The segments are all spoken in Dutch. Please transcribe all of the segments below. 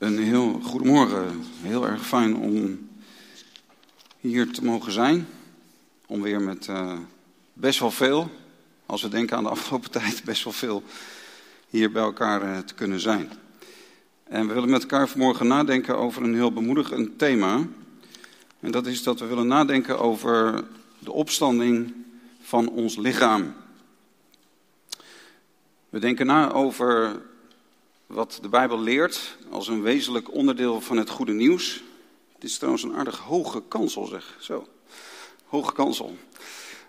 Een heel goedemorgen. Heel erg fijn om hier te mogen zijn. Om weer met uh, best wel veel, als we denken aan de afgelopen tijd, best wel veel hier bij elkaar uh, te kunnen zijn. En we willen met elkaar vanmorgen nadenken over een heel bemoedigend thema. En dat is dat we willen nadenken over de opstanding van ons lichaam. We denken na over wat de Bijbel leert als een wezenlijk onderdeel van het goede nieuws. Het is trouwens een aardig hoge kansel, zeg. Zo, hoge kansel.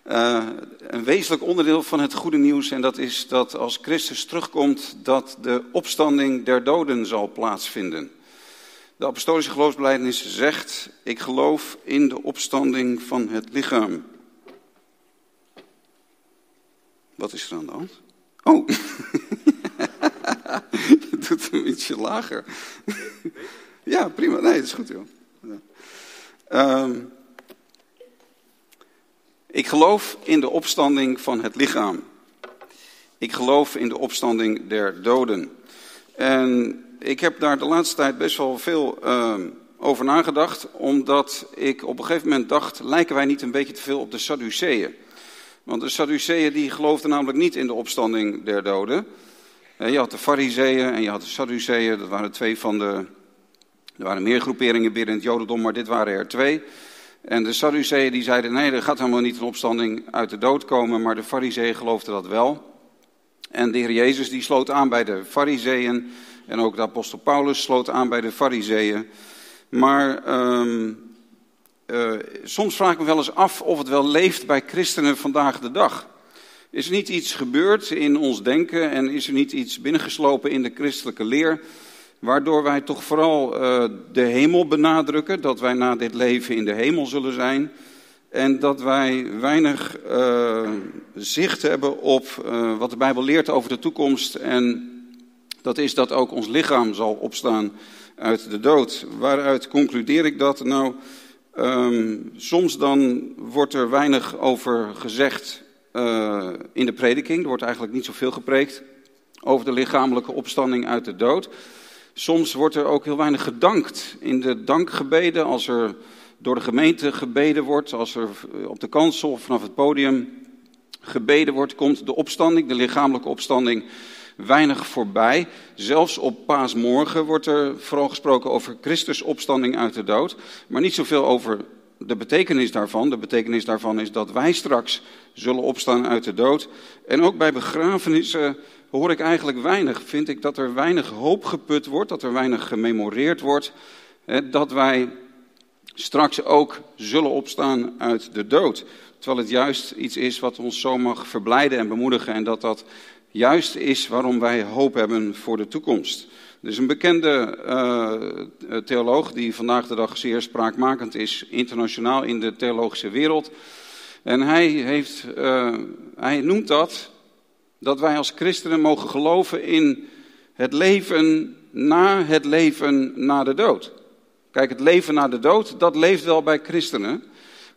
Uh, een wezenlijk onderdeel van het goede nieuws en dat is dat als Christus terugkomt, dat de opstanding der doden zal plaatsvinden. De apostolische geloofsbelijdenis zegt, ik geloof in de opstanding van het lichaam. Wat is er aan de hand? Oh, doet hem ietsje lager. ja, prima. Nee, dat is goed, joh. Um, ik geloof in de opstanding van het lichaam. Ik geloof in de opstanding der doden. En ik heb daar de laatste tijd best wel veel uh, over nagedacht, omdat ik op een gegeven moment dacht, lijken wij niet een beetje te veel op de Sadduceeën? Want de Sadduceeën die geloofden namelijk niet in de opstanding der doden. Je had de Fariseeën en je had de Sadduceeën, dat waren twee van de... Er waren meer groeperingen binnen het Jodendom, maar dit waren er twee. En de Sadduceeën die zeiden, nee, er gaat helemaal niet een opstanding uit de dood komen, maar de Fariseeën geloofden dat wel. En de Heer Jezus die sloot aan bij de Fariseeën en ook de apostel Paulus sloot aan bij de Fariseeën. Maar um, uh, soms vraag ik me wel eens af of het wel leeft bij christenen vandaag de dag. Is er niet iets gebeurd in ons denken en is er niet iets binnengeslopen in de christelijke leer, waardoor wij toch vooral uh, de hemel benadrukken, dat wij na dit leven in de hemel zullen zijn, en dat wij weinig uh, zicht hebben op wat de Bijbel leert over de toekomst en dat is dat ook ons lichaam zal opstaan uit de dood. Waaruit concludeer ik dat? Nou, Um, soms dan wordt er weinig over gezegd uh, in de prediking. Er wordt eigenlijk niet zoveel gepreekt over de lichamelijke opstanding uit de dood. Soms wordt er ook heel weinig gedankt in de dankgebeden. Als er door de gemeente gebeden wordt, als er op de kansel of vanaf het podium gebeden wordt, komt de opstanding, de lichamelijke opstanding weinig voorbij. Zelfs op paasmorgen wordt er vooral gesproken over Christus opstanding uit de dood, maar niet zoveel over de betekenis daarvan. De betekenis daarvan is dat wij straks zullen opstaan uit de dood. En ook bij begrafenissen hoor ik eigenlijk weinig. Vind ik dat er weinig hoop geput wordt, dat er weinig gememoreerd wordt. Dat wij straks ook zullen opstaan uit de dood. Terwijl het juist iets is wat ons zo mag verblijden en bemoedigen. En dat dat juist is waarom wij hoop hebben voor de toekomst. Er is een bekende uh, theoloog die vandaag de dag zeer spraakmakend is, internationaal in de theologische wereld. En hij, heeft, uh, hij noemt dat, dat wij als christenen mogen geloven in het leven na het leven na de dood. Kijk, het leven na de dood, dat leeft wel bij christenen.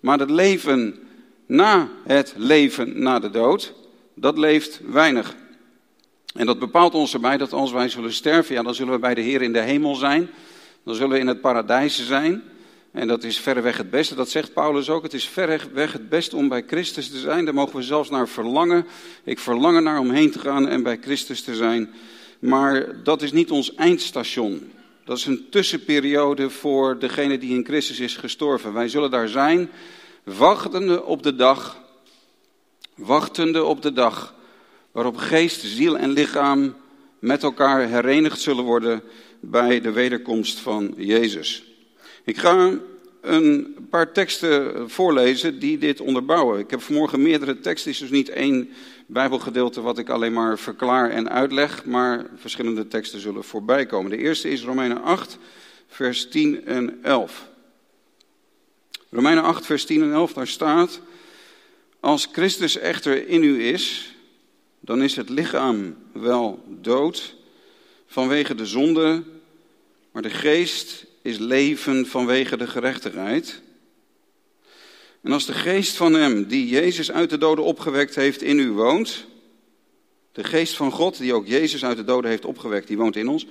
Maar het leven na het leven na de dood, dat leeft weinig. En dat bepaalt ons erbij dat als wij zullen sterven, ja, dan zullen we bij de Heer in de hemel zijn. Dan zullen we in het paradijs zijn. En dat is verreweg het beste. Dat zegt Paulus ook. Het is verreweg het beste om bij Christus te zijn. Daar mogen we zelfs naar verlangen. Ik verlang er naar om heen te gaan en bij Christus te zijn. Maar dat is niet ons eindstation. Dat is een tussenperiode voor degene die in Christus is gestorven. Wij zullen daar zijn, wachtende op de dag. Wachtende op de dag waarop geest, ziel en lichaam met elkaar herenigd zullen worden bij de wederkomst van Jezus. Ik ga een paar teksten voorlezen die dit onderbouwen. Ik heb vanmorgen meerdere teksten, het is dus niet één Bijbelgedeelte wat ik alleen maar verklaar en uitleg, maar verschillende teksten zullen voorbij komen. De eerste is Romeinen 8, vers 10 en 11. Romeinen 8, vers 10 en 11, daar staat: Als Christus echter in u is, dan is het lichaam wel dood vanwege de zonde, maar de geest is leven vanwege de gerechtigheid. En als de geest van hem, die Jezus uit de doden opgewekt heeft, in u woont, De geest van God, die ook Jezus uit de doden heeft opgewekt, die woont in ons.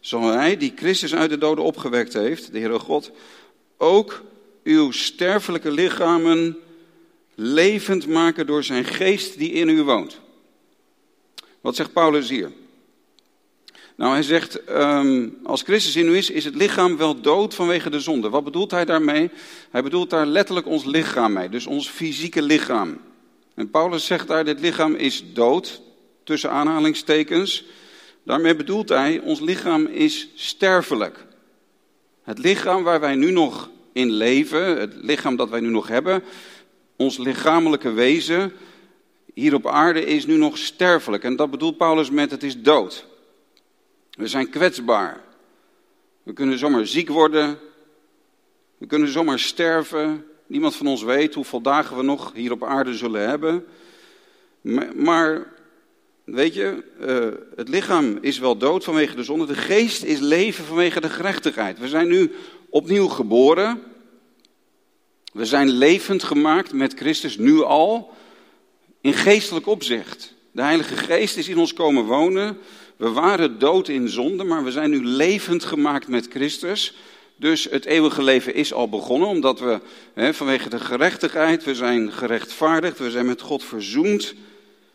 Zal hij, die Christus uit de doden opgewekt heeft, de Heere God, ook uw sterfelijke lichamen levend maken door zijn geest die in u woont. Wat zegt Paulus hier? Nou, hij zegt, um, als Christus in u is, is het lichaam wel dood vanwege de zonde. Wat bedoelt hij daarmee? Hij bedoelt daar letterlijk ons lichaam mee, dus ons fysieke lichaam. En Paulus zegt daar, dit lichaam is dood, tussen aanhalingstekens. Daarmee bedoelt hij, ons lichaam is sterfelijk. Het lichaam waar wij nu nog in leven, het lichaam dat wij nu nog hebben, ons lichamelijke wezen hier op aarde is nu nog sterfelijk. En dat bedoelt Paulus met het is dood. We zijn kwetsbaar. We kunnen zomaar ziek worden. We kunnen zomaar sterven. Niemand van ons weet hoeveel dagen we nog hier op aarde zullen hebben. Maar, weet je, uh, het lichaam is wel dood vanwege de zonde. De geest is leven vanwege de gerechtigheid. We zijn nu opnieuw geboren. We zijn levend gemaakt met Christus nu al. In geestelijk opzicht. De Heilige Geest is in ons komen wonen. We waren dood in zonde, maar we zijn nu levend gemaakt met Christus. Dus het eeuwige leven is al begonnen, omdat we hè, vanwege de gerechtigheid, we zijn gerechtvaardigd, we zijn met God verzoend.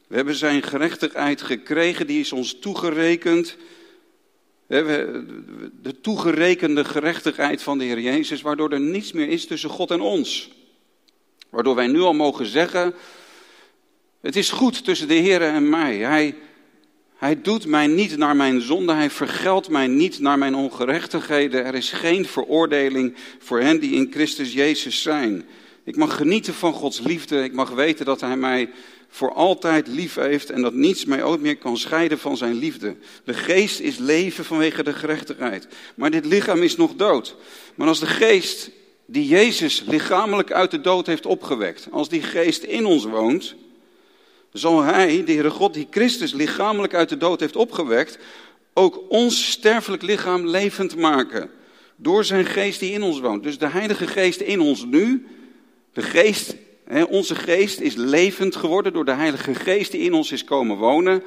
We hebben zijn gerechtigheid gekregen, die is ons toegerekend. De toegerekende gerechtigheid van de Heer Jezus, waardoor er niets meer is tussen God en ons. Waardoor wij nu al mogen zeggen, het is goed tussen de Heer en mij. Hij, hij doet mij niet naar mijn zonde, hij vergeldt mij niet naar mijn ongerechtigheden. Er is geen veroordeling voor hen die in Christus Jezus zijn. Ik mag genieten van Gods liefde, ik mag weten dat hij mij voor altijd lief heeft en dat niets mij ooit meer kan scheiden van zijn liefde. De geest is leven vanwege de gerechtigheid, maar dit lichaam is nog dood. Maar als de geest die Jezus lichamelijk uit de dood heeft opgewekt, als die geest in ons woont, zal Hij, de Heere God, die Christus lichamelijk uit de dood heeft opgewekt, ook ons sterfelijk lichaam levend maken. Door zijn geest die in ons woont. Dus de Heilige Geest in ons nu, de geest, hè, onze geest is levend geworden door de Heilige Geest die in ons is komen wonen.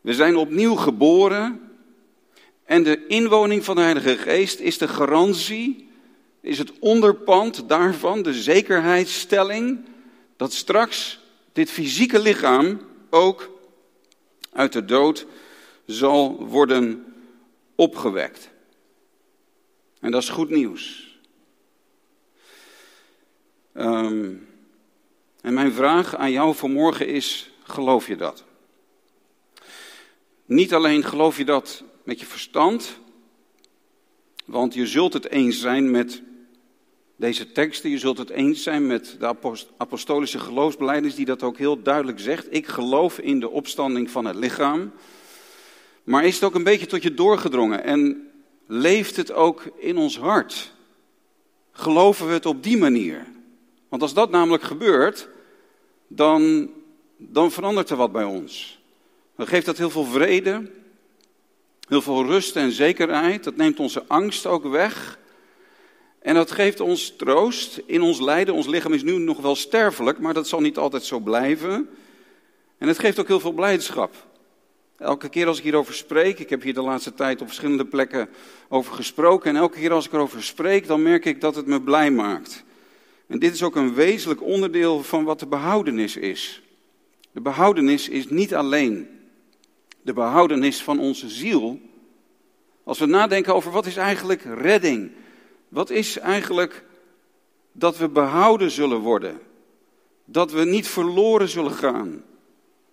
We zijn opnieuw geboren. En de inwoning van de Heilige Geest is de garantie, is het onderpand daarvan, de zekerheidsstelling, dat straks dit fysieke lichaam ook uit de dood zal worden opgewekt. En dat is goed nieuws. Um, en mijn vraag aan jou vanmorgen is: geloof je dat? Niet alleen geloof je dat met je verstand, want je zult het eens zijn met deze teksten. Je zult het eens zijn met de apostolische geloofsbeleiders die dat ook heel duidelijk zegt. Ik geloof in de opstanding van het lichaam. Maar is het ook een beetje tot je doorgedrongen en leeft het ook in ons hart? Geloven we het op die manier? Want als dat namelijk gebeurt, dan, dan verandert er wat bij ons. Dan geeft dat heel veel vrede, heel veel rust en zekerheid. Dat neemt onze angst ook weg. En dat geeft ons troost in ons lijden. Ons lichaam is nu nog wel sterfelijk, maar dat zal niet altijd zo blijven. En het geeft ook heel veel blijdschap. Elke keer als ik hierover spreek, ik heb hier de laatste tijd op verschillende plekken over gesproken. En elke keer als ik erover spreek, dan merk ik dat het me blij maakt. En dit is ook een wezenlijk onderdeel van wat de behoudenis is. De behoudenis is niet alleen de behoudenis van onze ziel. Als we nadenken over wat is eigenlijk redding, wat is eigenlijk dat we behouden zullen worden? Dat we niet verloren zullen gaan?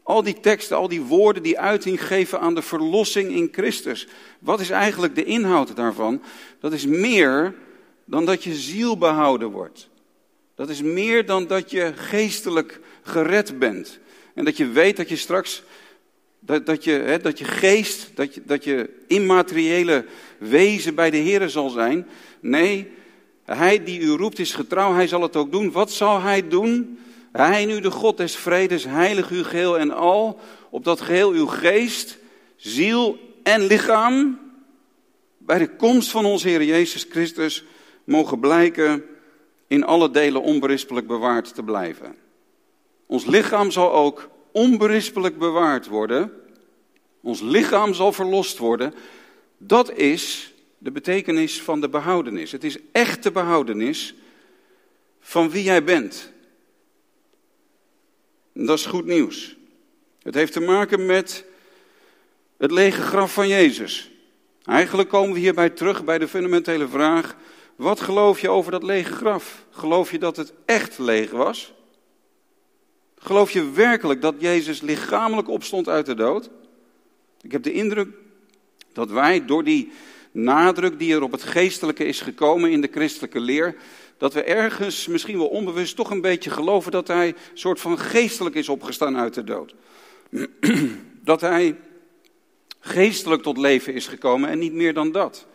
Al die teksten, al die woorden die uiting geven aan de verlossing in Christus. Wat is eigenlijk de inhoud daarvan? Dat is meer dan dat je ziel behouden wordt. Dat is meer dan dat je geestelijk gered bent. En dat je weet dat je straks, dat, dat, je, hè, dat je geest, dat je, dat je immateriële wezen bij de Heer zal zijn. Nee, hij die u roept is getrouw, hij zal het ook doen. Wat zal hij doen? Hij nu de God des vredes, heilig uw geheel en al, opdat geheel uw geest, ziel en lichaam bij de komst van onze Heer Jezus Christus mogen blijken in alle delen onberispelijk bewaard te blijven. Ons lichaam zal ook onberispelijk bewaard worden. Ons lichaam zal verlost worden. Dat is de betekenis van de behoudenis. Het is echte behoudenis van wie jij bent. dat is goed nieuws. Het heeft te maken met het lege graf van Jezus. Eigenlijk komen we hierbij terug bij de fundamentele vraag: wat geloof je over dat lege graf? Geloof je dat het echt leeg was? Geloof je werkelijk dat Jezus lichamelijk opstond uit de dood? Ik heb de indruk dat wij door die nadruk die er op het geestelijke is gekomen in de christelijke leer, dat we ergens, misschien wel onbewust, toch een beetje geloven dat hij een soort van geestelijk is opgestaan uit de dood. Dat hij geestelijk tot leven is gekomen en niet meer dan dat.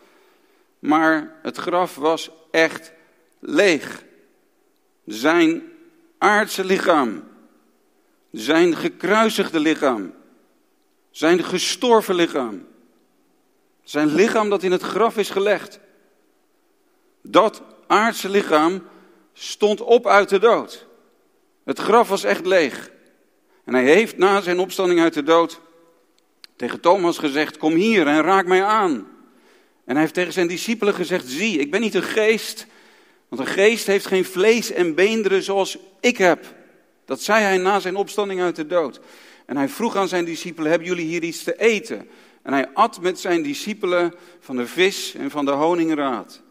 Maar het graf was echt leeg. Zijn aardse lichaam, zijn gekruisigde lichaam, zijn gestorven lichaam, zijn lichaam dat in het graf is gelegd. Dat aardse lichaam stond op uit de dood. Het graf was echt leeg. En hij heeft na zijn opstanding uit de dood tegen Thomas gezegd: Kom hier en raak mij aan. En hij heeft tegen zijn discipelen gezegd: Zie, ik ben niet een geest. Want een geest heeft geen vlees en beenderen zoals ik heb. Dat zei hij na zijn opstanding uit de dood. En hij vroeg aan zijn discipelen: Hebben jullie hier iets te eten? En hij at met zijn discipelen van de vis en van de honingraad.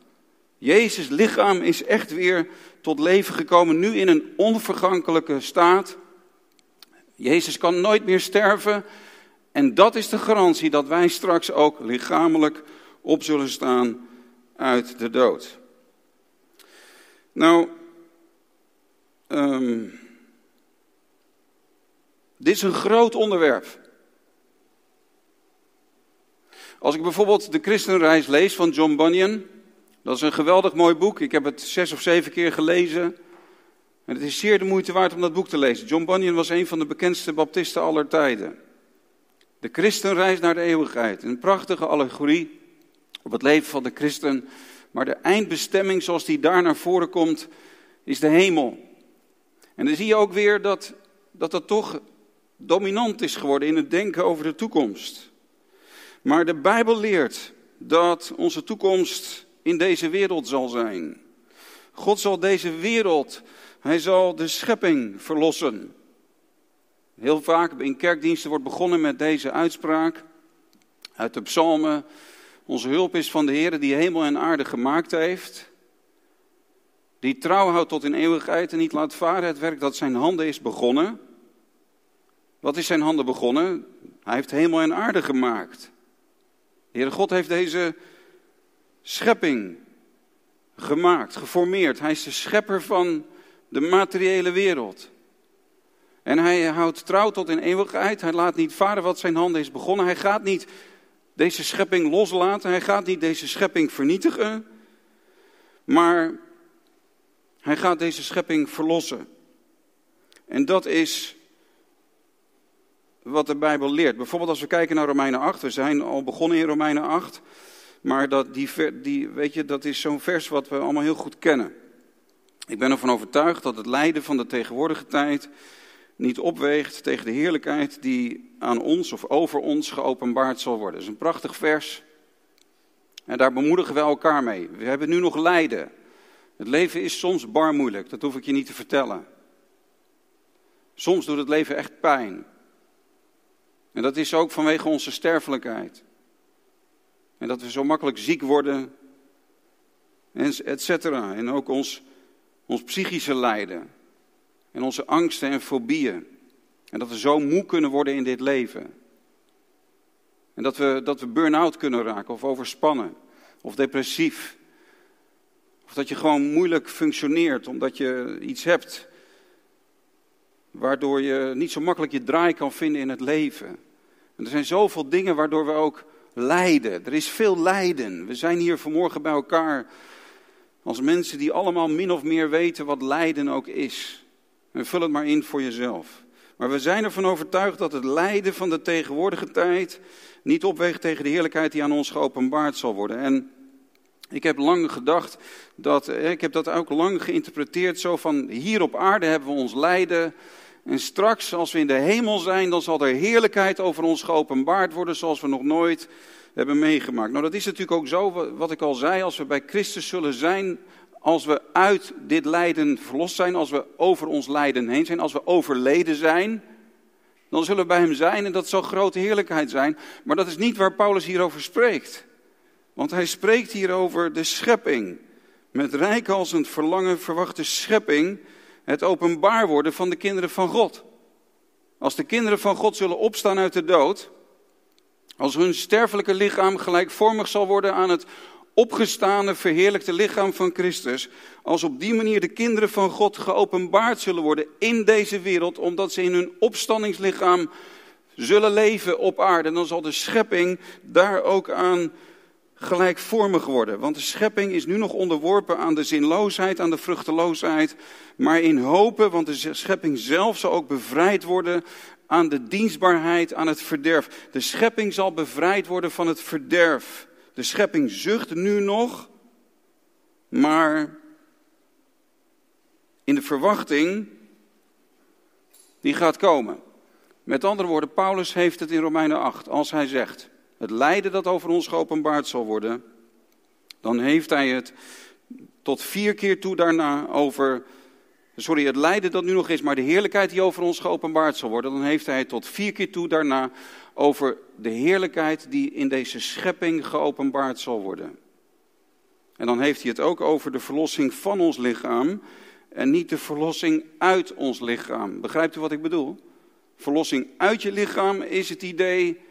Jezus' lichaam is echt weer tot leven gekomen, nu in een onvergankelijke staat. Jezus kan nooit meer sterven. En dat is de garantie dat wij straks ook lichamelijk op zullen staan uit de dood. Nou, um, dit is een groot onderwerp. Als ik bijvoorbeeld de Christenreis lees van John Bunyan, dat is een geweldig mooi boek. Ik heb het zes of zeven keer gelezen. En het is zeer de moeite waard om dat boek te lezen. John Bunyan was een van de bekendste baptisten aller tijden. De christenreis naar de eeuwigheid. Een prachtige allegorie op het leven van de christen. Maar de eindbestemming zoals die daar naar voren komt, is de hemel. En dan zie je ook weer dat dat, dat toch dominant is geworden in het denken over de toekomst. Maar de Bijbel leert dat onze toekomst in deze wereld zal zijn. God zal deze wereld, hij zal de schepping verlossen. Heel vaak in kerkdiensten wordt begonnen met deze uitspraak uit de psalmen. Onze hulp is van de Heer die hemel en aarde gemaakt heeft. Die trouw houdt tot in eeuwigheid en niet laat varen het werk dat zijn handen is begonnen. Wat is zijn handen begonnen? Hij heeft hemel en aarde gemaakt. De Heere God heeft deze schepping gemaakt, geformeerd. Hij is de schepper van de materiële wereld. En hij houdt trouw tot in eeuwigheid. Hij laat niet varen wat zijn handen is begonnen. Hij gaat niet deze schepping loslaten. Hij gaat niet deze schepping vernietigen. Maar hij gaat deze schepping verlossen. En dat is wat de Bijbel leert. Bijvoorbeeld als we kijken naar Romeinen 8. We zijn al begonnen in Romeinen 8. Maar dat, die, die, weet je, dat is zo'n vers wat we allemaal heel goed kennen. Ik ben ervan overtuigd dat het lijden van de tegenwoordige tijd niet opweegt tegen de heerlijkheid die aan ons of over ons geopenbaard zal worden. Dat is een prachtig vers. En daar bemoedigen we elkaar mee. We hebben nu nog lijden. Het leven is soms bar moeilijk, dat hoef ik je niet te vertellen. Soms doet het leven echt pijn. En dat is ook vanwege onze sterfelijkheid. En dat we zo makkelijk ziek worden, et cetera. En ook ons, ons psychische lijden. En onze angsten en fobieën. En dat we zo moe kunnen worden in dit leven. En dat we, dat we burn-out kunnen raken of overspannen of depressief. Of dat je gewoon moeilijk functioneert omdat je iets hebt waardoor je niet zo makkelijk je draai kan vinden in het leven. En er zijn zoveel dingen waardoor we ook lijden. Er is veel lijden. We zijn hier vanmorgen bij elkaar als mensen die allemaal min of meer weten wat lijden ook is. En vul het maar in voor jezelf. Maar we zijn ervan overtuigd dat het lijden van de tegenwoordige tijd niet opweegt tegen de heerlijkheid die aan ons geopenbaard zal worden. En ik heb lang gedacht dat, ik heb dat ook lang geïnterpreteerd zo van hier op aarde hebben we ons lijden En straks, als we in de hemel zijn, dan zal er heerlijkheid over ons geopenbaard worden zoals we nog nooit hebben meegemaakt. Nou, dat is natuurlijk ook zo, wat ik al zei, als we bij Christus zullen zijn, als we uit dit lijden verlost zijn, als we over ons lijden heen zijn, als we overleden zijn, dan zullen we bij Hem zijn en dat zal grote heerlijkheid zijn. Maar dat is niet waar Paulus hierover spreekt. Want hij spreekt hier over de schepping. Met rijkhalsend verlangen verwacht de schepping het openbaar worden van de kinderen van God. Als de kinderen van God zullen opstaan uit de dood, als hun sterfelijke lichaam gelijkvormig zal worden aan het opgestane, verheerlijkte lichaam van Christus, als op die manier de kinderen van God geopenbaard zullen worden in deze wereld, omdat ze in hun opstandingslichaam zullen leven op aarde, dan zal de schepping daar ook aan gelijkvormig worden. Want de schepping is nu nog onderworpen aan de zinloosheid, aan de vruchteloosheid. Maar in hopen, want de schepping zelf zal ook bevrijd worden aan de dienstbaarheid, aan het verderf. De schepping zal bevrijd worden van het verderf. De schepping zucht nu nog, maar in de verwachting die gaat komen. Met andere woorden, Paulus heeft het in Romeinen 8 als hij zegt: het lijden dat over ons geopenbaard zal worden, dan heeft hij het tot vier keer toe daarna over, sorry, het lijden dat nu nog is, maar de heerlijkheid die over ons geopenbaard zal worden, dan heeft hij het tot vier keer toe daarna over de heerlijkheid die in deze schepping geopenbaard zal worden. En dan heeft hij het ook over de verlossing van ons lichaam en niet de verlossing uit ons lichaam. Begrijpt u wat ik bedoel? Verlossing uit je lichaam is het idee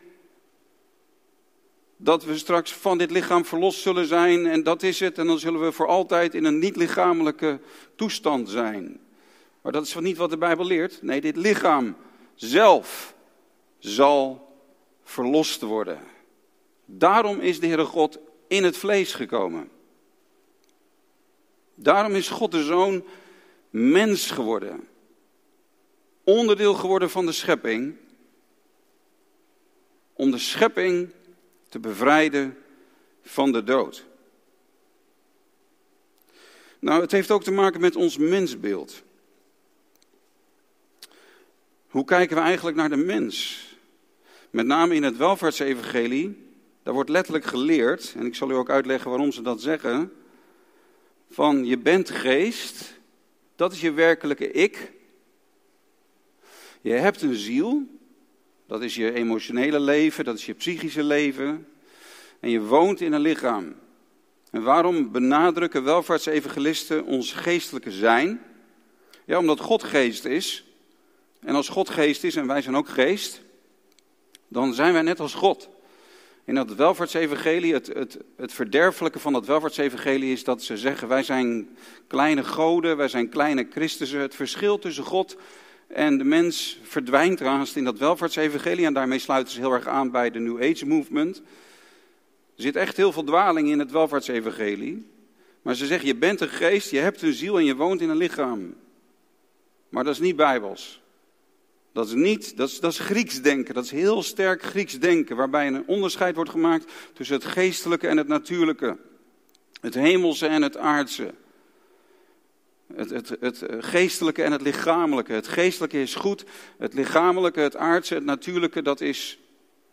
dat we straks van dit lichaam verlost zullen zijn en dat is het. En dan zullen we voor altijd in een niet-lichamelijke toestand zijn. Maar dat is niet wat de Bijbel leert. Nee, dit lichaam zelf zal verlost worden. Daarom is de Heere God in het vlees gekomen. Daarom is God de Zoon mens geworden. Onderdeel geworden van de schepping. Om de schepping te bevrijden van de dood. Nou, het heeft ook te maken met ons mensbeeld. Hoe kijken we eigenlijk naar de mens? Met name in het welvaartsevangelie, daar wordt letterlijk geleerd, en ik zal u ook uitleggen waarom ze dat zeggen, van je bent geest, dat is je werkelijke ik. Je hebt een ziel, dat is je emotionele leven, dat is je psychische leven. En je woont in een lichaam. En waarom benadrukken welvaartsevangelisten ons geestelijke zijn? Ja, omdat God geest is. En als God geest is en wij zijn ook geest, dan zijn wij net als God. In dat welvaartsevangelie, het, het, het verderfelijke van dat welvaartsevangelie is dat ze zeggen, wij zijn kleine goden, wij zijn kleine Christussen. Het verschil tussen God en de mens verdwijnt raast in dat welvaartsevangelie. En daarmee sluiten ze heel erg aan bij de New Age Movement. Er zit echt heel veel dwaling in het welvaartsevangelie. Maar ze zeggen, je bent een geest, je hebt een ziel en je woont in een lichaam. Maar dat is niet bijbels. Dat is niet, dat is, dat is Grieks denken, dat is heel sterk Grieks denken, waarbij een onderscheid wordt gemaakt tussen het geestelijke en het natuurlijke. Het hemelse en het aardse. Het, het, het, geestelijke en het lichamelijke. Het geestelijke is goed, het lichamelijke, het aardse, het natuurlijke, dat is,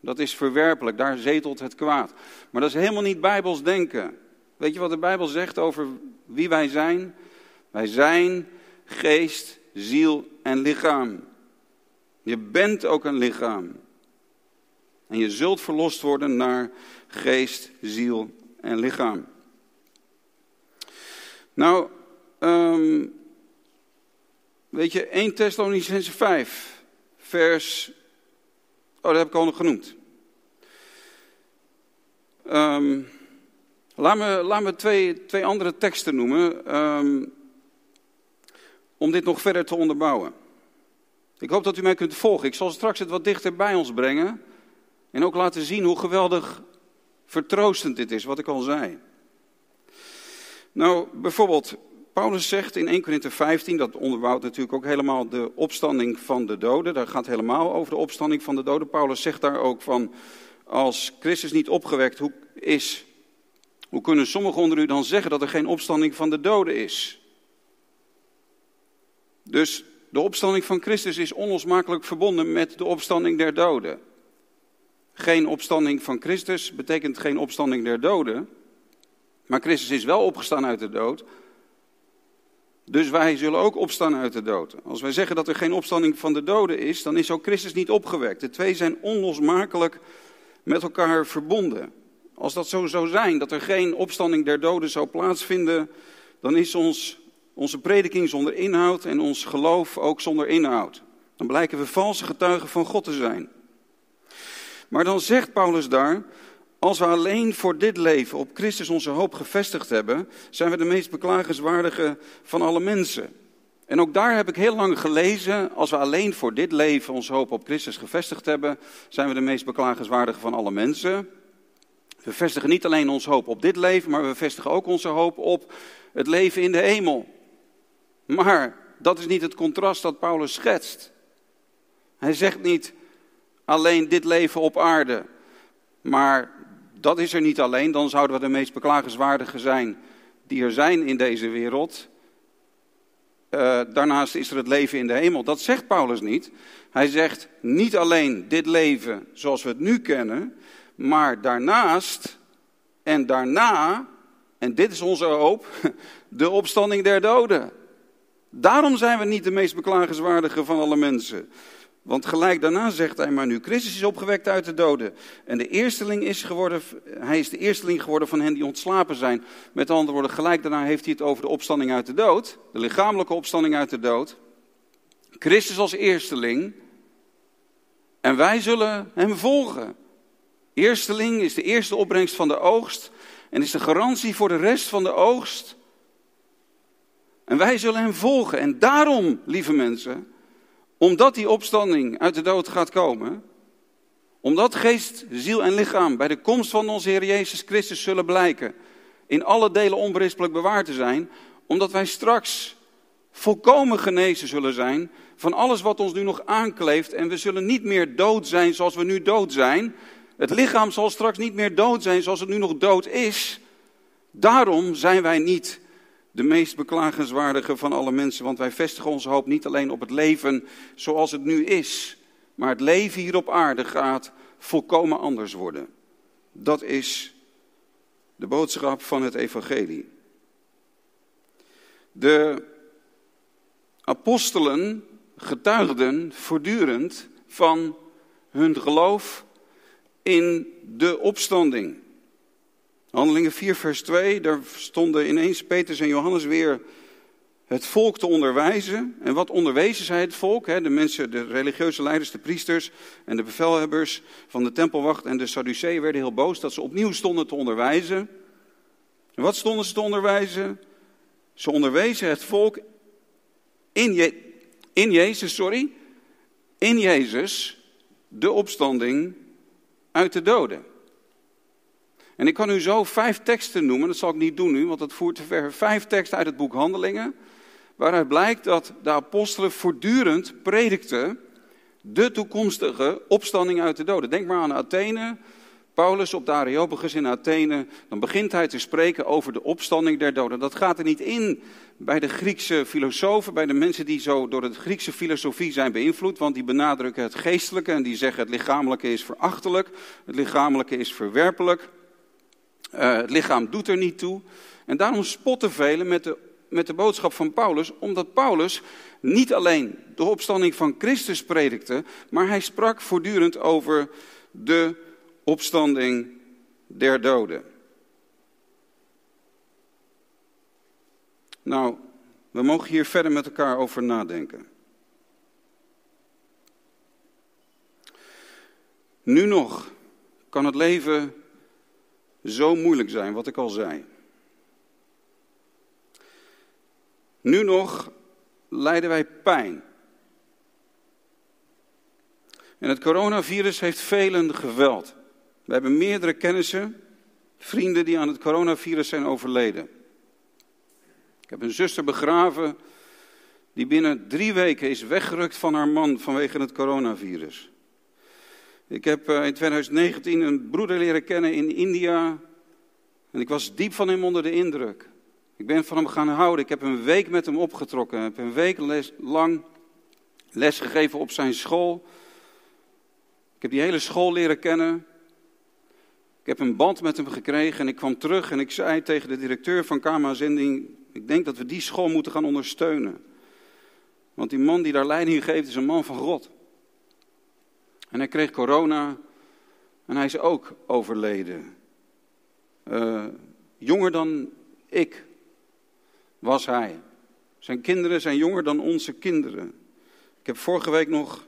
dat is verwerpelijk. Daar zetelt het kwaad. Maar dat is helemaal niet bijbels denken. Weet je wat de Bijbel zegt over wie wij zijn? Wij zijn geest, ziel en lichaam. Je bent ook een lichaam. En je zult verlost worden naar geest, ziel en lichaam. Nou, Um, weet je, 1 Thessalonicense 5, vers. Oh, dat heb ik al nog genoemd. Um, laat me, twee, twee andere teksten noemen. Um, om dit nog verder te onderbouwen. Ik hoop dat u mij kunt volgen. Ik zal straks het wat dichter bij ons brengen. En ook laten zien hoe geweldig vertroostend dit is, wat ik al zei. Nou, bijvoorbeeld Paulus zegt in 1 Korinther 15, dat onderbouwt natuurlijk ook helemaal de opstanding van de doden. Daar gaat helemaal over de opstanding van de doden. Paulus zegt daar ook van, als Christus niet opgewekt is, hoe kunnen sommigen onder u dan zeggen dat er geen opstanding van de doden is? Dus de opstanding van Christus is onlosmakelijk verbonden met de opstanding der doden. Geen opstanding van Christus betekent geen opstanding der doden. Maar Christus is wel opgestaan uit de dood. Dus wij zullen ook opstaan uit de dood. Als wij zeggen dat er geen opstanding van de doden is, dan is ook Christus niet opgewekt. De twee zijn onlosmakelijk met elkaar verbonden. Als dat zo zou zijn, dat er geen opstanding der doden zou plaatsvinden, dan is ons, onze prediking zonder inhoud en ons geloof ook zonder inhoud. Dan blijken we valse getuigen van God te zijn. Maar dan zegt Paulus daar, als we alleen voor dit leven op Christus onze hoop gevestigd hebben, zijn we de meest beklagenswaardige van alle mensen. En ook daar heb ik heel lang gelezen, als we alleen voor dit leven onze hoop op Christus gevestigd hebben, zijn we de meest beklagenswaardige van alle mensen. We vestigen niet alleen onze hoop op dit leven, maar we vestigen ook onze hoop op het leven in de hemel. Maar dat is niet het contrast dat Paulus schetst. Hij zegt niet alleen dit leven op aarde, maar dat is er niet alleen, dan zouden we de meest beklagenswaardige zijn die er zijn in deze wereld. Uh, daarnaast is er het leven in de hemel. Dat zegt Paulus niet. Hij zegt niet alleen dit leven zoals we het nu kennen, maar daarnaast en daarna, en dit is onze hoop, de opstanding der doden. Daarom zijn we niet de meest beklagenswaardige van alle mensen. Want gelijk daarna zegt hij, maar nu Christus is opgewekt uit de doden. En de eersteling is geworden, hij is de eersteling geworden van hen die ontslapen zijn. Met andere woorden, gelijk daarna heeft hij het over de opstanding uit de dood. De lichamelijke opstanding uit de dood. Christus als eersteling. En wij zullen hem volgen. Eersteling is de eerste opbrengst van de oogst. En is de garantie voor de rest van de oogst. En wij zullen hem volgen. En daarom, lieve mensen omdat die opstanding uit de dood gaat komen, omdat geest, ziel en lichaam bij de komst van onze Heer Jezus Christus zullen blijken, in alle delen onberispelijk bewaard te zijn, omdat wij straks volkomen genezen zullen zijn van alles wat ons nu nog aankleeft en we zullen niet meer dood zijn zoals we nu dood zijn. Het lichaam zal straks niet meer dood zijn zoals het nu nog dood is. Daarom zijn wij niet de meest beklagenswaardige van alle mensen, want wij vestigen onze hoop niet alleen op het leven zoals het nu is, maar het leven hier op aarde gaat volkomen anders worden. Dat is de boodschap van het evangelie. De apostelen getuigden voortdurend van hun geloof in de opstanding. Handelingen 4, vers 2, daar stonden ineens Petrus en Johannes weer het volk te onderwijzen. En wat onderwezen zij het volk? De mensen, de religieuze leiders, de priesters en de bevelhebbers van de tempelwacht en de Sadduceeën werden heel boos dat ze opnieuw stonden te onderwijzen. En wat stonden ze te onderwijzen? Ze onderwezen het volk in, Je in Jezus, sorry, in Jezus, de opstanding uit de doden. En ik kan u zo vijf teksten noemen, dat zal ik niet doen nu, want dat voert te ver. Vijf teksten uit het boek Handelingen, waaruit blijkt dat de apostelen voortdurend predikten de toekomstige opstanding uit de doden. Denk maar aan Athene, Paulus op de Areopagus in Athene, dan begint hij te spreken over de opstanding der doden. Dat gaat er niet in bij de Griekse filosofen, bij de mensen die zo door de Griekse filosofie zijn beïnvloed, want die benadrukken het geestelijke en die zeggen het lichamelijke is verachtelijk, het lichamelijke is verwerpelijk. Uh, het lichaam doet er niet toe. En daarom spotten velen met de, met de boodschap van Paulus, omdat Paulus niet alleen de opstanding van Christus predikte, maar hij sprak voortdurend over de opstanding der doden. Nou, we mogen hier verder met elkaar over nadenken. Nu nog kan het leven zo moeilijk zijn, wat ik al zei. Nu nog lijden wij pijn. En het coronavirus heeft velen geweld. We hebben meerdere kennissen, vrienden die aan het coronavirus zijn overleden. Ik heb een zuster begraven die binnen drie weken is weggerukt van haar man vanwege het coronavirus. Ik heb eh, in 2019 een broeder leren kennen in India. En ik was diep van hem onder de indruk. Ik ben van hem gaan houden. Ik heb een week met hem opgetrokken. Ik heb een week lang les gegeven op zijn school. Ik heb die hele school leren kennen. Ik heb een band met hem gekregen en ik kwam terug en ik zei tegen de directeur van KMA Zending, ik denk dat we die school moeten gaan ondersteunen. Want die man die daar leiding geeft is een man van God. En hij kreeg corona en hij is ook overleden. Uh, jonger dan ik was hij. Zijn kinderen zijn jonger dan onze kinderen. Ik heb vorige week nog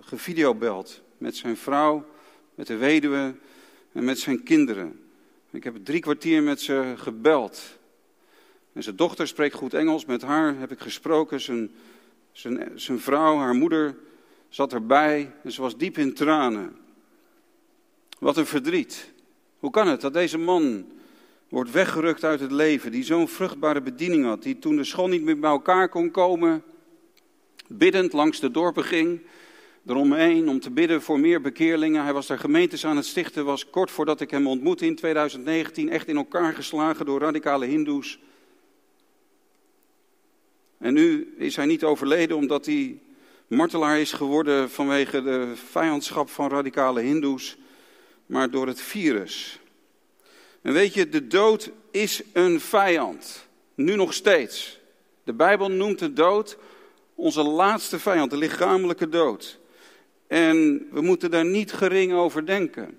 gevideobeld met zijn vrouw, met de weduwe en met zijn kinderen. Ik heb drie kwartier met ze gebeld. En zijn dochter spreekt goed Engels. Met haar heb ik gesproken. Zijn, zijn, zijn vrouw, haar moeder, zat erbij. En ze was diep in tranen. Wat een verdriet. Hoe kan het dat deze man wordt weggerukt uit het leven, die zo'n vruchtbare bediening had, die toen de school niet meer bij elkaar kon komen, biddend langs de dorpen ging, eromheen om te bidden voor meer bekeerlingen. Hij was daar gemeentes aan het stichten, was kort voordat ik hem ontmoette in 2019 echt in elkaar geslagen door radicale hindoes. En nu is hij niet overleden omdat hij martelaar is geworden vanwege de vijandschap van radicale hindoes, maar door het virus. En weet je, de dood is een vijand. Nu nog steeds. De Bijbel noemt de dood onze laatste vijand, de lichamelijke dood. En we moeten daar niet gering over denken.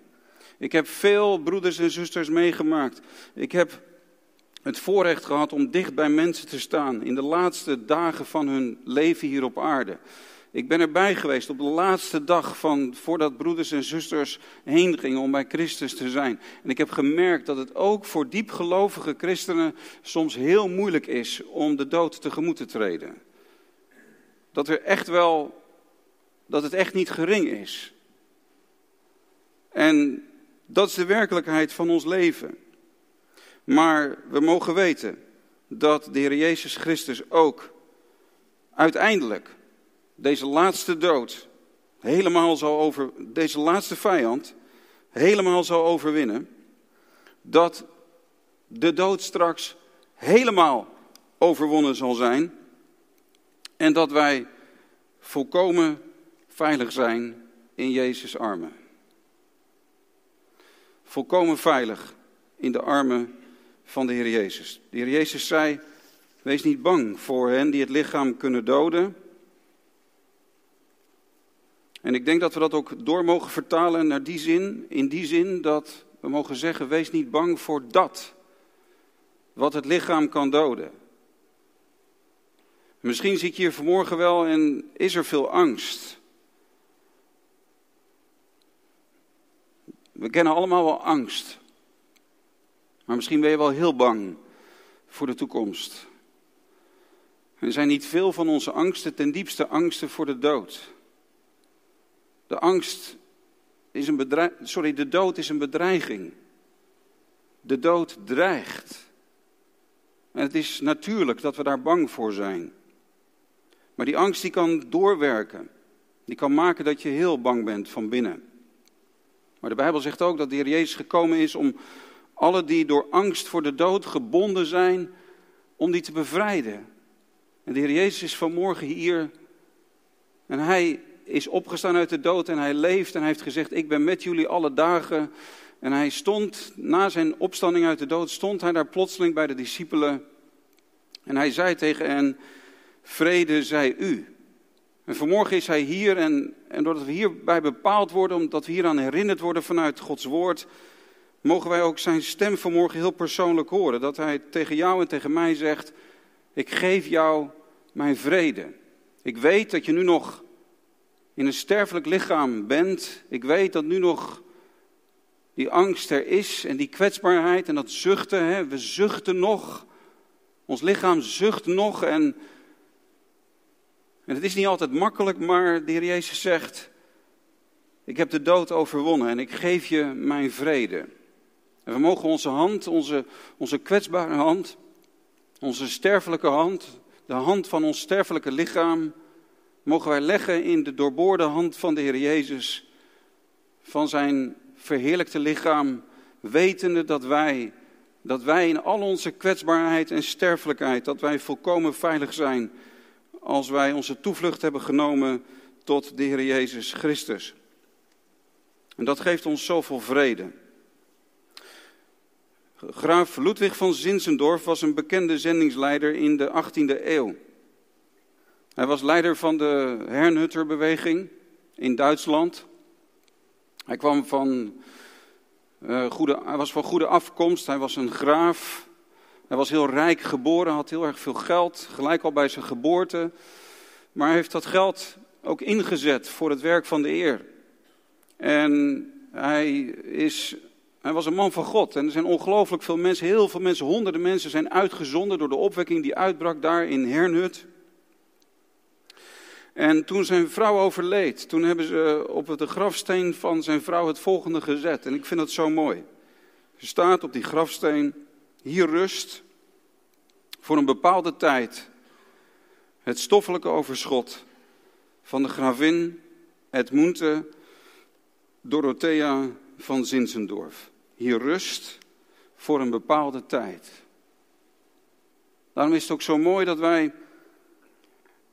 Ik heb veel broeders en zusters meegemaakt. Ik heb het voorrecht gehad om dicht bij mensen te staan in de laatste dagen van hun leven hier op aarde. Ik ben erbij geweest op de laatste dag van, voordat broeders en zusters heen gingen om bij Christus te zijn. En ik heb gemerkt dat het ook voor diepgelovige christenen soms heel moeilijk is om de dood tegemoet te treden. Dat er echt wel, dat het echt niet gering is. En dat is de werkelijkheid van ons leven. Maar we mogen weten dat de Heer Jezus Christus ook uiteindelijk deze laatste dood helemaal zal over, deze laatste vijand helemaal zal overwinnen, dat de dood straks helemaal overwonnen zal zijn en dat wij volkomen veilig zijn in Jezus' armen. Volkomen veilig in de armen van de Heer Jezus. De Heer Jezus zei: Wees niet bang voor hen die het lichaam kunnen doden, en ik denk dat we dat ook door mogen vertalen naar die zin, in die zin dat we mogen zeggen, wees niet bang voor dat, wat het lichaam kan doden. Misschien zit je hier vanmorgen wel en is er veel angst. We kennen allemaal wel angst. Maar misschien ben je wel heel bang voor de toekomst. Er zijn niet veel van onze angsten ten diepste angsten voor de dood. De angst is een bedreiging, sorry, de dood is een bedreiging. De dood dreigt. En het is natuurlijk dat we daar bang voor zijn. Maar die angst die kan doorwerken. Die kan maken dat je heel bang bent van binnen. Maar de Bijbel zegt ook dat de Heer Jezus gekomen is om alle die door angst voor de dood gebonden zijn, om die te bevrijden. En de Heer Jezus is vanmorgen hier en hij is opgestaan uit de dood en hij leeft en hij heeft gezegd, ik ben met jullie alle dagen. En hij stond, na zijn opstanding uit de dood, stond hij daar plotseling bij de discipelen. En hij zei tegen hen, vrede zij u. En vanmorgen is hij hier en, en doordat we hierbij bepaald worden, omdat we hieraan herinnerd worden vanuit Gods woord, mogen wij ook zijn stem vanmorgen heel persoonlijk horen. Dat hij tegen jou en tegen mij zegt, ik geef jou mijn vrede. Ik weet dat je nu nog in een sterfelijk lichaam bent. Ik weet dat nu nog die angst er is en die kwetsbaarheid en dat zuchten. Hè? We zuchten nog. Ons lichaam zucht nog. En, en het is niet altijd makkelijk, maar de Heer Jezus zegt: Ik heb de dood overwonnen en ik geef je mijn vrede. En we mogen onze hand, onze, onze kwetsbare hand, onze sterfelijke hand, de hand van ons sterfelijke lichaam, mogen wij leggen in de doorboorde hand van de Heer Jezus, van zijn verheerlijkte lichaam, wetende dat wij, dat wij in al onze kwetsbaarheid en sterfelijkheid, dat wij volkomen veilig zijn als wij onze toevlucht hebben genomen tot de Heer Jezus Christus. En dat geeft ons zoveel vrede. Graaf Ludwig van Zinzendorf was een bekende zendingsleider in de 18e eeuw. Hij was leider van de Herrnhutterbeweging in Duitsland. Hij, kwam van, uh, goede, hij was van goede afkomst, hij was een graaf. Hij was heel rijk geboren, had heel erg veel geld, gelijk al bij zijn geboorte. Maar hij heeft dat geld ook ingezet voor het werk van de eer. En hij, is, hij was een man van God. En er zijn ongelooflijk veel mensen, heel veel mensen, honderden mensen zijn uitgezonden door de opwekking die uitbrak daar in Hernhut. En toen zijn vrouw overleed, toen hebben ze op de grafsteen van zijn vrouw het volgende gezet. En ik vind dat zo mooi. Er staat op die grafsteen, hier rust voor een bepaalde tijd het stoffelijke overschot van de gravin Edmunte Dorothea van Zinzendorf. Hier rust voor een bepaalde tijd. Daarom is het ook zo mooi dat wij,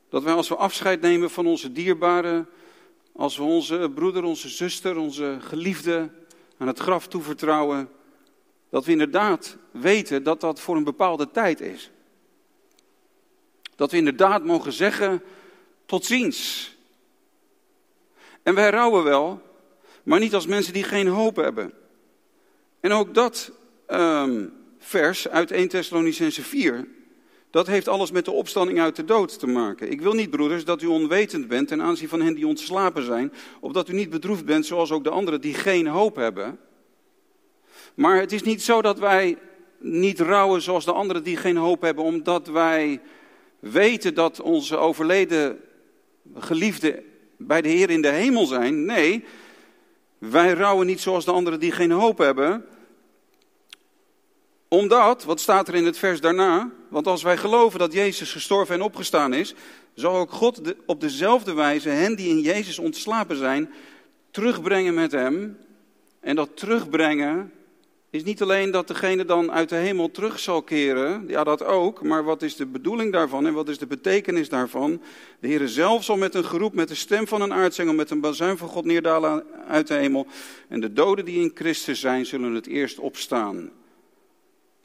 dat wij als we afscheid nemen van onze dierbaren, als we onze broeder, onze zuster, onze geliefde aan het graf toevertrouwen, dat we inderdaad weten dat dat voor een bepaalde tijd is. Dat we inderdaad mogen zeggen, tot ziens. En wij rouwen wel, maar niet als mensen die geen hoop hebben. En ook dat um, vers uit 1 Thessalonicense 4, dat heeft alles met de opstanding uit de dood te maken. Ik wil niet, broeders, dat u onwetend bent ten aanzien van hen die ontslapen zijn, opdat u niet bedroefd bent zoals ook de anderen die geen hoop hebben. Maar het is niet zo dat wij niet rouwen zoals de anderen die geen hoop hebben, omdat wij weten dat onze overleden geliefden bij de Heer in de hemel zijn. Nee, wij rouwen niet zoals de anderen die geen hoop hebben. Omdat, wat staat er in het vers daarna? Want als wij geloven dat Jezus gestorven en opgestaan is, zal ook God op dezelfde wijze hen die in Jezus ontslapen zijn, terugbrengen met hem. En dat terugbrengen is niet alleen dat degene dan uit de hemel terug zal keren, ja dat ook, maar wat is de bedoeling daarvan en wat is de betekenis daarvan? De Heer zelf zal met een geroep, met de stem van een aartsengel, met een bazuin van God neerdalen uit de hemel. En de doden die in Christus zijn, zullen het eerst opstaan.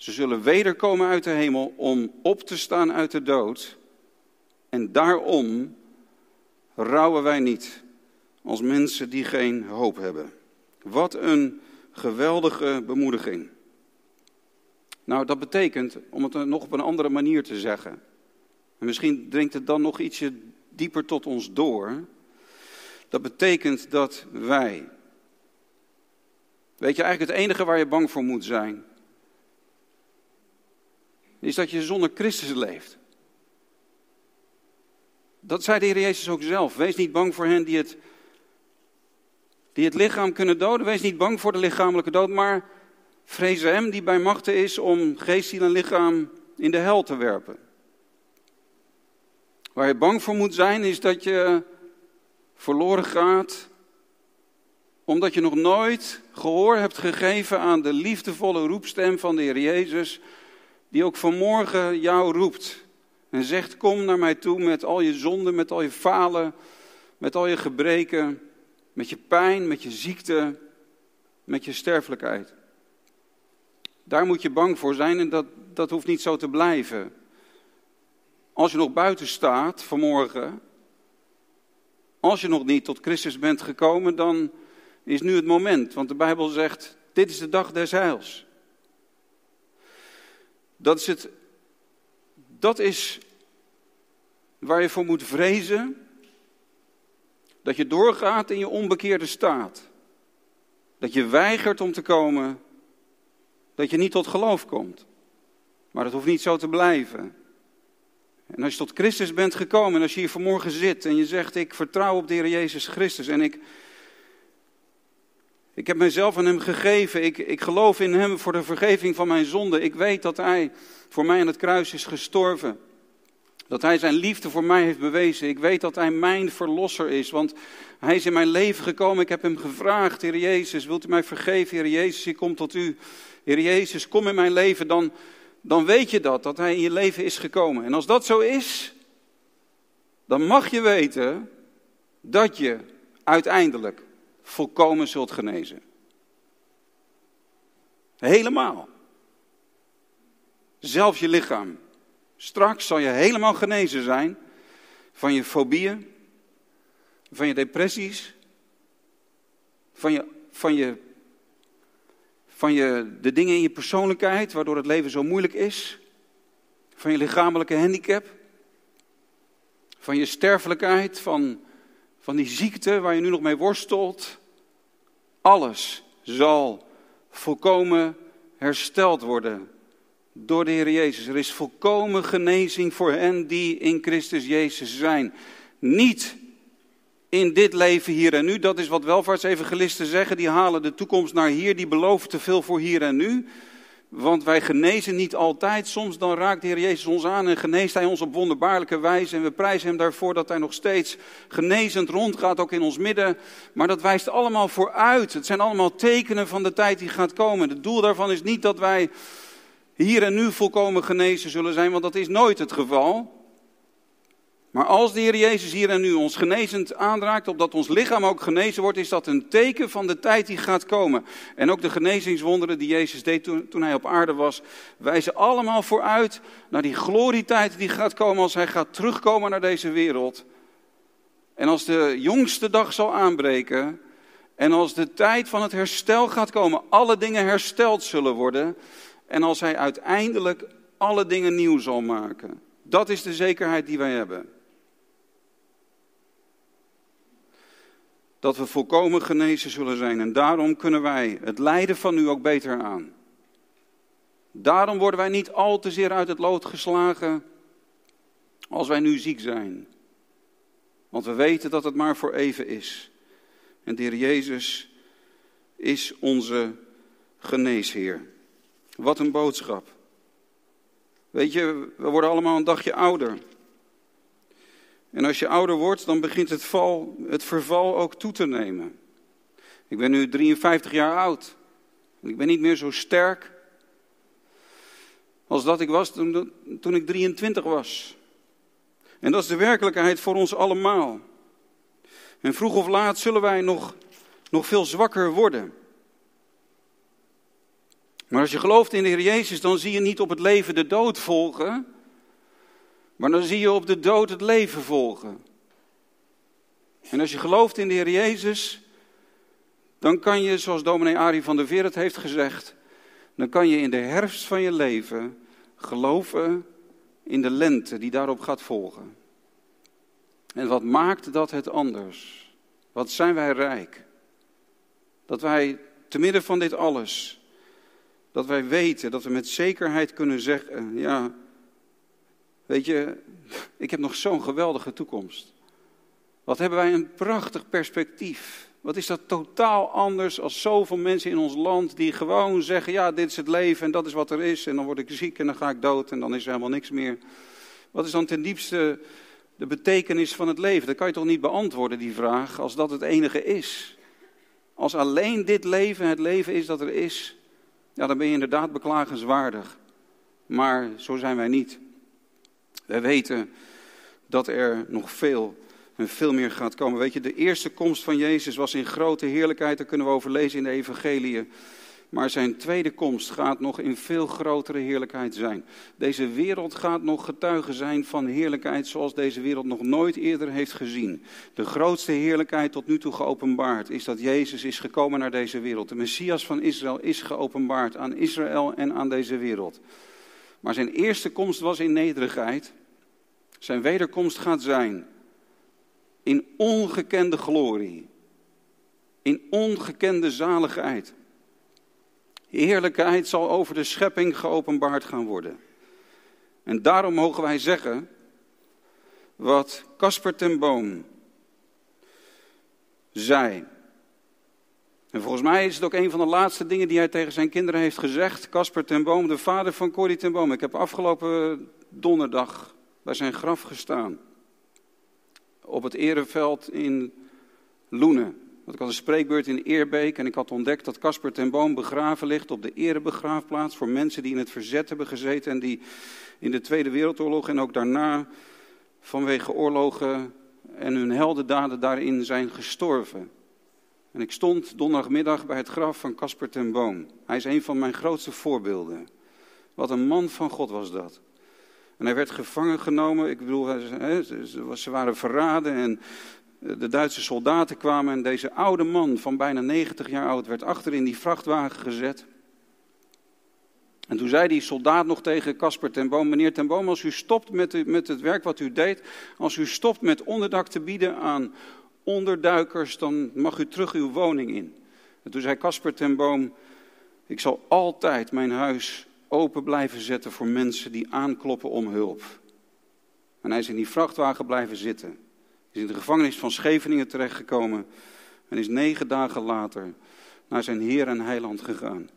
Ze zullen wederkomen uit de hemel om op te staan uit de dood. En daarom rouwen wij niet als mensen die geen hoop hebben. Wat een geweldige bemoediging. Nou, dat betekent, om het nog op een andere manier te zeggen, en misschien dringt het dan nog ietsje dieper tot ons door. Dat betekent dat wij, weet je eigenlijk het enige waar je bang voor moet zijn, is dat je zonder Christus leeft. Dat zei de Heer Jezus ook zelf. Wees niet bang voor hen die het die het lichaam kunnen doden. Wees niet bang voor de lichamelijke dood, maar vrees hem die bij machten is om geest, ziel en lichaam in de hel te werpen. Waar je bang voor moet zijn is dat je verloren gaat omdat je nog nooit gehoor hebt gegeven aan de liefdevolle roepstem van de Heer Jezus, die ook vanmorgen jou roept en zegt: Kom naar mij toe met al je zonden, met al je falen, met al je gebreken. Met je pijn, met je ziekte, met je sterfelijkheid. Daar moet je bang voor zijn en dat, dat hoeft niet zo te blijven. Als je nog buiten staat vanmorgen, als je nog niet tot Christus bent gekomen, dan is nu het moment. Want de Bijbel zegt, dit is de dag des heils. Dat is, het, dat is waar je voor moet vrezen. Dat je doorgaat in je onbekeerde staat. Dat je weigert om te komen. Dat je niet tot geloof komt. Maar dat hoeft niet zo te blijven. En als je tot Christus bent gekomen en als je hier vanmorgen zit en je zegt: Ik vertrouw op de Heer Jezus Christus en ik, ik heb mijzelf aan Hem gegeven, ik, ik geloof in Hem voor de vergeving van mijn zonde. Ik weet dat Hij voor mij aan het kruis is gestorven. Dat hij zijn liefde voor mij heeft bewezen. Ik weet dat hij mijn verlosser is, want hij is in mijn leven gekomen. Ik heb hem gevraagd, Heer Jezus, wilt u mij vergeven? Heer Jezus, ik kom tot u. Heer Jezus, kom in mijn leven. Dan, dan weet je dat, dat hij in je leven is gekomen. En als dat zo is, dan mag je weten dat je uiteindelijk volkomen zult genezen. Helemaal. Zelfs je lichaam. Straks zal je helemaal genezen zijn van je fobieën, van je depressies, van je, van je, van je, de dingen in je persoonlijkheid waardoor het leven zo moeilijk is, van je lichamelijke handicap, van je sterfelijkheid, van, van die ziekte waar je nu nog mee worstelt. Alles zal volkomen hersteld worden door de Heer Jezus. Er is volkomen genezing voor hen die in Christus Jezus zijn. Niet in dit leven hier en nu, dat is wat welvaartsevangelisten zeggen, die halen de toekomst naar hier, die beloven te veel voor hier en nu. Want wij genezen niet altijd. Soms dan raakt de Heer Jezus ons aan en geneest Hij ons op wonderbaarlijke wijze. En we prijzen Hem daarvoor dat Hij nog steeds genezend rondgaat, ook in ons midden. Maar dat wijst allemaal vooruit. Het zijn allemaal tekenen van de tijd die gaat komen. Het doel daarvan is niet dat wij hier en nu volkomen genezen zullen zijn, want dat is nooit het geval. Maar als de Heer Jezus hier en nu ons genezend aanraakt, opdat ons lichaam ook genezen wordt, is dat een teken van de tijd die gaat komen. En ook de genezingswonderen die Jezus deed toen, toen hij op aarde was, wijzen allemaal vooruit naar die glorietijd die gaat komen als hij gaat terugkomen naar deze wereld. En als de jongste dag zal aanbreken en als de tijd van het herstel gaat komen, alle dingen hersteld zullen worden en als hij uiteindelijk alle dingen nieuw zal maken. Dat is de zekerheid die wij hebben. Dat we volkomen genezen zullen zijn. En daarom kunnen wij het lijden van nu ook beter aan. Daarom worden wij niet al te zeer uit het lood geslagen als wij nu ziek zijn. Want we weten dat het maar voor even is. En de Heer Jezus is onze geneesheer. Wat een boodschap. Weet je, we worden allemaal een dagje ouder. En als je ouder wordt, dan begint het, val, het verval ook toe te nemen. Ik ben nu 53 jaar oud. Ik ben niet meer zo sterk als dat ik was toen, toen ik 23 was. En dat is de werkelijkheid voor ons allemaal. En vroeg of laat zullen wij nog, nog veel zwakker worden. Maar als je gelooft in de Heer Jezus, dan zie je niet op het leven de dood volgen, maar dan zie je op de dood het leven volgen. En als je gelooft in de Heer Jezus, dan kan je, zoals dominee Arie van der Veer het heeft gezegd, dan kan je in de herfst van je leven geloven in de lente die daarop gaat volgen. En wat maakt dat het anders? Wat zijn wij rijk? Dat wij te midden van dit alles, dat wij weten, dat we met zekerheid kunnen zeggen, ja, Weet je, ik heb nog zo'n geweldige toekomst. Wat hebben wij een prachtig perspectief. Wat is dat totaal anders als zoveel mensen in ons land die gewoon zeggen, ja, dit is het leven en dat is wat er is. En dan word ik ziek en dan ga ik dood en dan is er helemaal niks meer. Wat is dan ten diepste de betekenis van het leven? Dat kan je toch niet beantwoorden, die vraag, als dat het enige is. Als alleen dit leven het leven is dat er is, ja, dan ben je inderdaad beklagenswaardig. Maar zo zijn wij niet. Wij weten dat er nog veel en veel meer gaat komen. Weet je, de eerste komst van Jezus was in grote heerlijkheid, daar kunnen we over lezen in de Evangelie. Maar zijn tweede komst gaat nog in veel grotere heerlijkheid zijn. Deze wereld gaat nog getuige zijn van heerlijkheid zoals deze wereld nog nooit eerder heeft gezien. De grootste heerlijkheid tot nu toe geopenbaard is dat Jezus is gekomen naar deze wereld. De Messias van Israël is geopenbaard aan Israël en aan deze wereld. Maar zijn eerste komst was in nederigheid. Zijn wederkomst gaat zijn in ongekende glorie. In ongekende zaligheid. Heerlijkheid zal over de schepping geopenbaard gaan worden. En daarom mogen wij zeggen wat Casper ten Boom zei. En volgens mij is het ook een van de laatste dingen die hij tegen zijn kinderen heeft gezegd. Casper ten Boom, de vader van Corrie ten Boom. Ik heb afgelopen donderdag bij zijn graf gestaan. Op het ereveld in Loenen. Want ik had een spreekbeurt in Eerbeek en ik had ontdekt dat Casper ten Boom begraven ligt op de erebegraafplaats voor mensen die in het verzet hebben gezeten en die in de Tweede Wereldoorlog en ook daarna vanwege oorlogen en hun heldendaden daarin zijn gestorven. En ik stond donderdagmiddag bij het graf van Casper ten Boom. Hij is een van mijn grootste voorbeelden. Wat een man van God was dat. En hij werd gevangen genomen. Ik bedoel, ze waren verraden en de Duitse soldaten kwamen. En deze oude man van bijna 90 jaar oud werd achter in die vrachtwagen gezet. En toen zei die soldaat nog tegen Casper ten Boom: Meneer ten Boom, als u stopt met, met het werk wat u deed, als u stopt met onderdak te bieden aan onderduikers, dan mag u terug uw woning in. En toen zei Casper ten Boom: Ik zal altijd mijn huis open blijven zetten voor mensen die aankloppen om hulp. En hij is in die vrachtwagen blijven zitten. Is in de gevangenis van Scheveningen terechtgekomen en is negen dagen later naar zijn Heer en Heiland gegaan.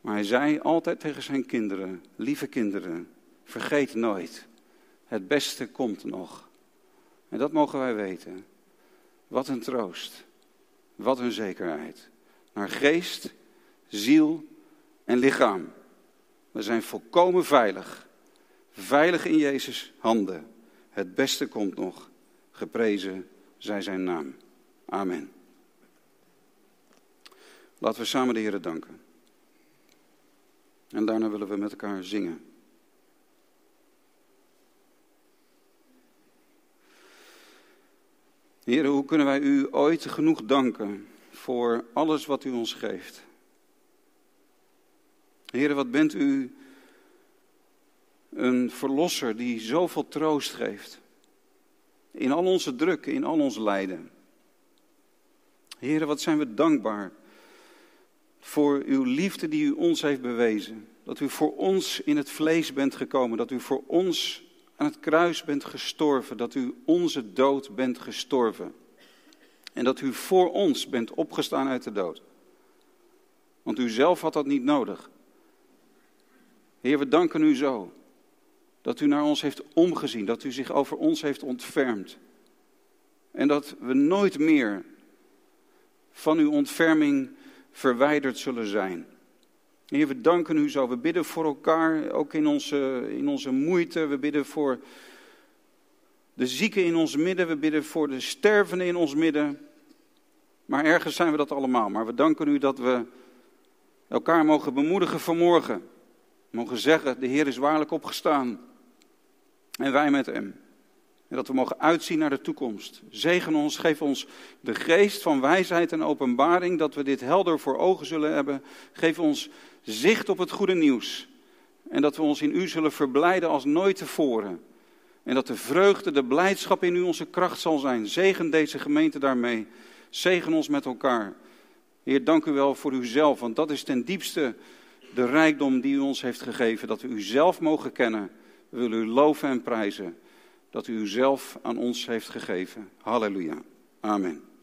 Maar hij zei altijd tegen zijn kinderen: Lieve kinderen, vergeet nooit, het beste komt nog. En dat mogen wij weten. Wat een troost, wat een zekerheid. Naar geest, ziel en lichaam. We zijn volkomen veilig. Veilig in Jezus' handen. Het beste komt nog. Geprezen zij zijn naam. Amen. Laten we samen de Heer danken. En daarna willen we met elkaar zingen. Heer, hoe kunnen wij u ooit genoeg danken voor alles wat u ons geeft? Heer, wat bent u een verlosser die zoveel troost geeft. In al onze druk, in al ons lijden. Heer, wat zijn we dankbaar voor uw liefde die u ons heeft bewezen. Dat u voor ons in het vlees bent gekomen, dat u voor ons aan het kruis bent gestorven, dat u onze dood bent gestorven. En dat u voor ons bent opgestaan uit de dood. Want u zelf had dat niet nodig. Heer, we danken u zo dat u naar ons heeft omgezien, dat u zich over ons heeft ontfermd. En dat we nooit meer van uw ontferming verwijderd zullen zijn. Heer, we danken u zo. We bidden voor elkaar, ook in onze, in onze moeite. We bidden voor de zieken in ons midden. We bidden voor de stervenden in ons midden. Maar ergens zijn we dat allemaal. Maar we danken u dat we elkaar mogen bemoedigen vanmorgen. Mogen zeggen, de Heer is waarlijk opgestaan. En wij met hem. En dat we mogen uitzien naar de toekomst. Zegen ons, geef ons de geest van wijsheid en openbaring, dat we dit helder voor ogen zullen hebben. Geef ons zicht op het goede nieuws. En dat we ons in u zullen verblijden als nooit tevoren. En dat de vreugde, de blijdschap in u onze kracht zal zijn. Zegen deze gemeente daarmee. Zegen ons met elkaar. Heer, dank u wel voor uzelf, want dat is ten diepste de rijkdom die u ons heeft gegeven. Dat we u zelf mogen kennen. We willen u loven en prijzen dat u uzelf aan ons heeft gegeven. Halleluja. Amen.